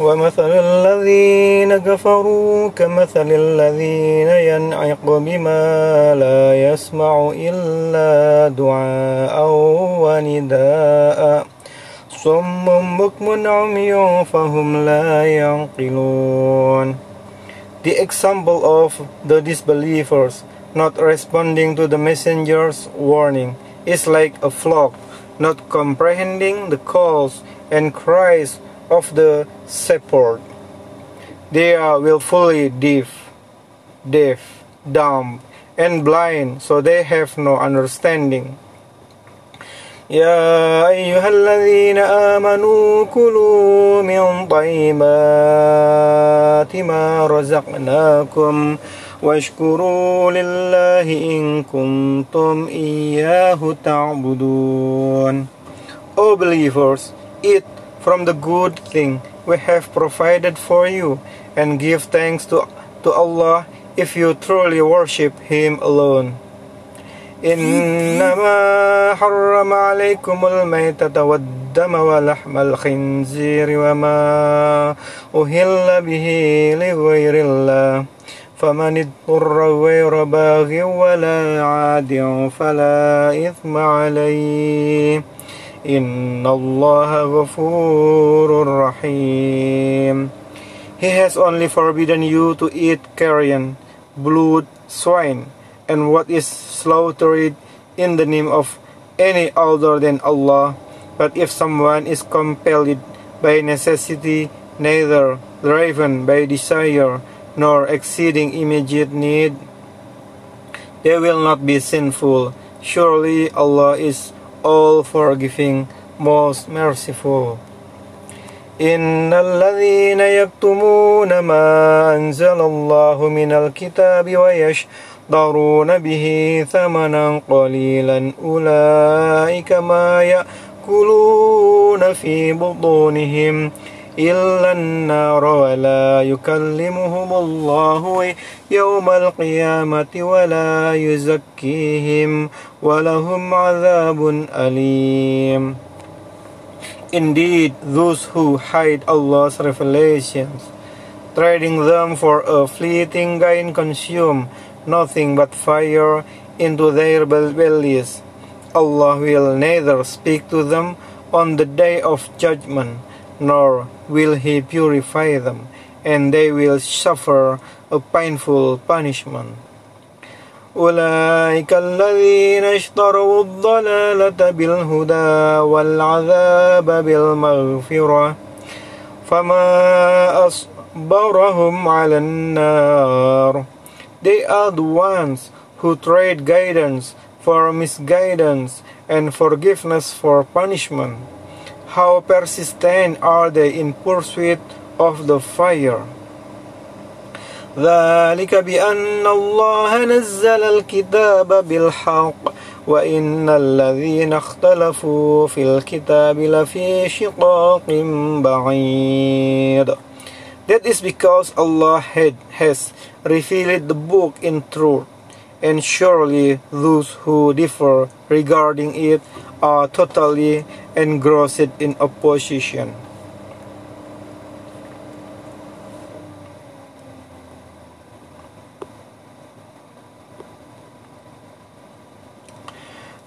ومثل الذين كفروا كمثل الذين ينعق بما لا يسمع إلا دعاء ونداء صم بكم عمي فهم لا يعقلون The example of the disbelievers not responding to the messenger's warning is like a flock not comprehending the calls and cries of the shepherd. They are willfully deaf, deaf, dumb, and blind, so they have no understanding. يا أيها الذين آمنوا كلوا من طيبات ما رزقناكم واشكروا لله إن كنتم إياه تعبدون O believers, eat from the good thing we have provided for you and give thanks to, to Allah if you truly worship Him alone. إنما حرم عليكم الميتة والدم ولحم الخنزير وما أهل به لغير الله فمن اضطر غير باغ ولا عاد فلا إثم عليه إن الله غفور رحيم He has only forbidden you to eat carrion, blood, swine, and what is slaughtered in the name of any other than Allah. But if someone is compelled by necessity, neither driven by desire nor exceeding immediate need, they will not be sinful. Surely Allah is all forgiving, most merciful. إن الذين يكتمون ما أنزل الله من الكتاب ويشترون به ثمنا قليلا أولئك ما يأكلون في بطونهم إلا النار ولا يكلمهم الله يوم القيامة ولا يزكيهم ولهم عذاب أليم Indeed, those who hide Allah's revelations, trading them for a fleeting gain, consume nothing but fire into their bellies. Allah will neither speak to them on the day of judgment, nor will He purify them, and they will suffer a painful punishment. أولئك الذين اشتروا الضلالة بالهدى والعذاب بالمغفرة فما أصبرهم على النار They are the ones who trade guidance for misguidance and forgiveness for punishment. How persistent are they in pursuit of the fire? ذلك بأن الله نزل الكتاب بالحق وإن الذين اختلفوا في الكتاب لفي شقاق بعيد That is because Allah had, has revealed the book in truth, and surely those who differ regarding it are totally engrossed in opposition.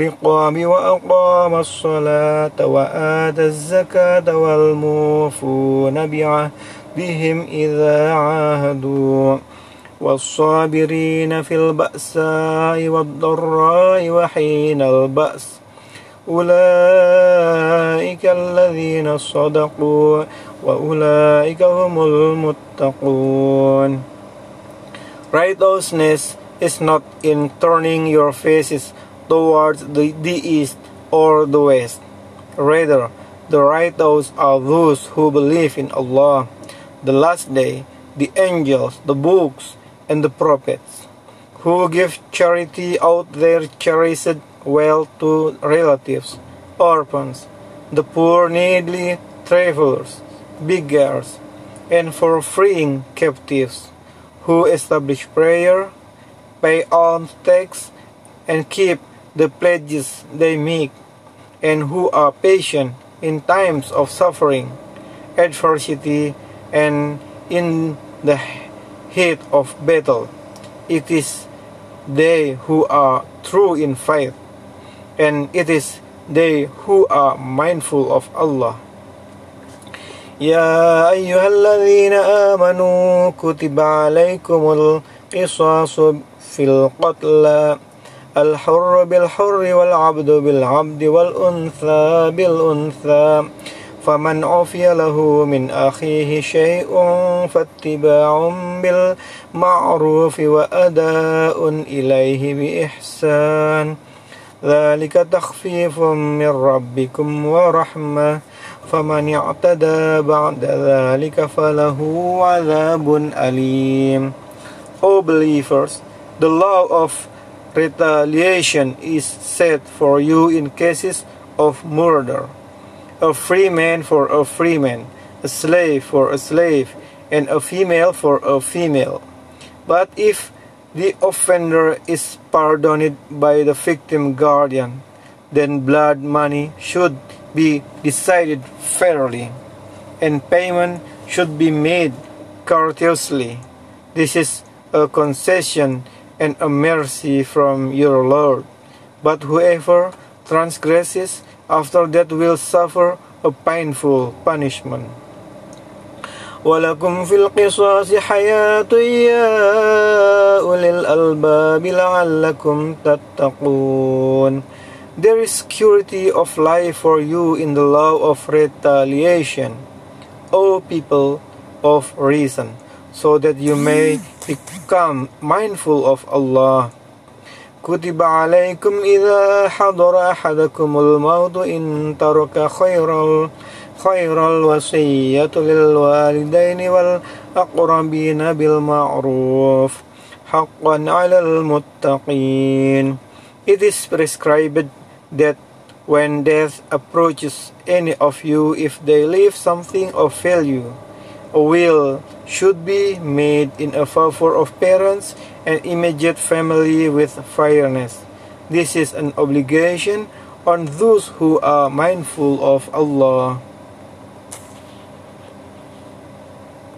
الرقاب وأقام الصلاة وآتى الزكاة والموفون بعهدهم إذا عاهدوا. والصابرين في البأساء والضراء وحين البأس. أولئك الذين صدقوا وأولئك هم المتقون. Righteousness is not in turning your faces towards the, the east or the west. Rather, the righteous are those who believe in Allah, the last day, the angels, the books, and the prophets, who give charity out their cherished wealth to relatives, orphans, the poor needy travelers, beggars, and for freeing captives, who establish prayer, pay alms tax, and keep the pledges they make, and who are patient in times of suffering, adversity, and in the heat of battle. It is they who are true in faith, and it is they who are mindful of Allah. يا أيها الذين آمنوا كتب عليكم القصاص في القتلى الحر بالحر والعبد بالعبد والأنثى بالأنثى. فمن عفي له من أخيه شيء فاتباع بالمعروف وأداء إليه بإحسان. ذلك تخفيف من ربكم ورحمة. فمن اعتدى بعد ذلك فله عذاب أليم. O believers, the law of retaliation is set for you in cases of murder. A free man for a free man, a slave for a slave, and a female for a female. But if the offender is pardoned by the victim guardian, then blood money should be decided fairly, and payment should be made courteously. This is a concession and a mercy from your Lord. But whoever transgresses after that will suffer a painful punishment. ولكم في القصاص حياة يا أولي الألباب لعلكم تتقون There is security of life for you in the law of retaliation, O people of reason so that you may become mindful of Allah. كتب عليكم إذا حضر أحدكم الموت إن ترك خيرا خير الوصية للوالدين والأقربين بالمعروف حقا على المتقين It is prescribed that when death approaches any of you if they leave something of value a will should be made in a favor of parents and immediate family with fairness. This is an obligation on those who are mindful of Allah.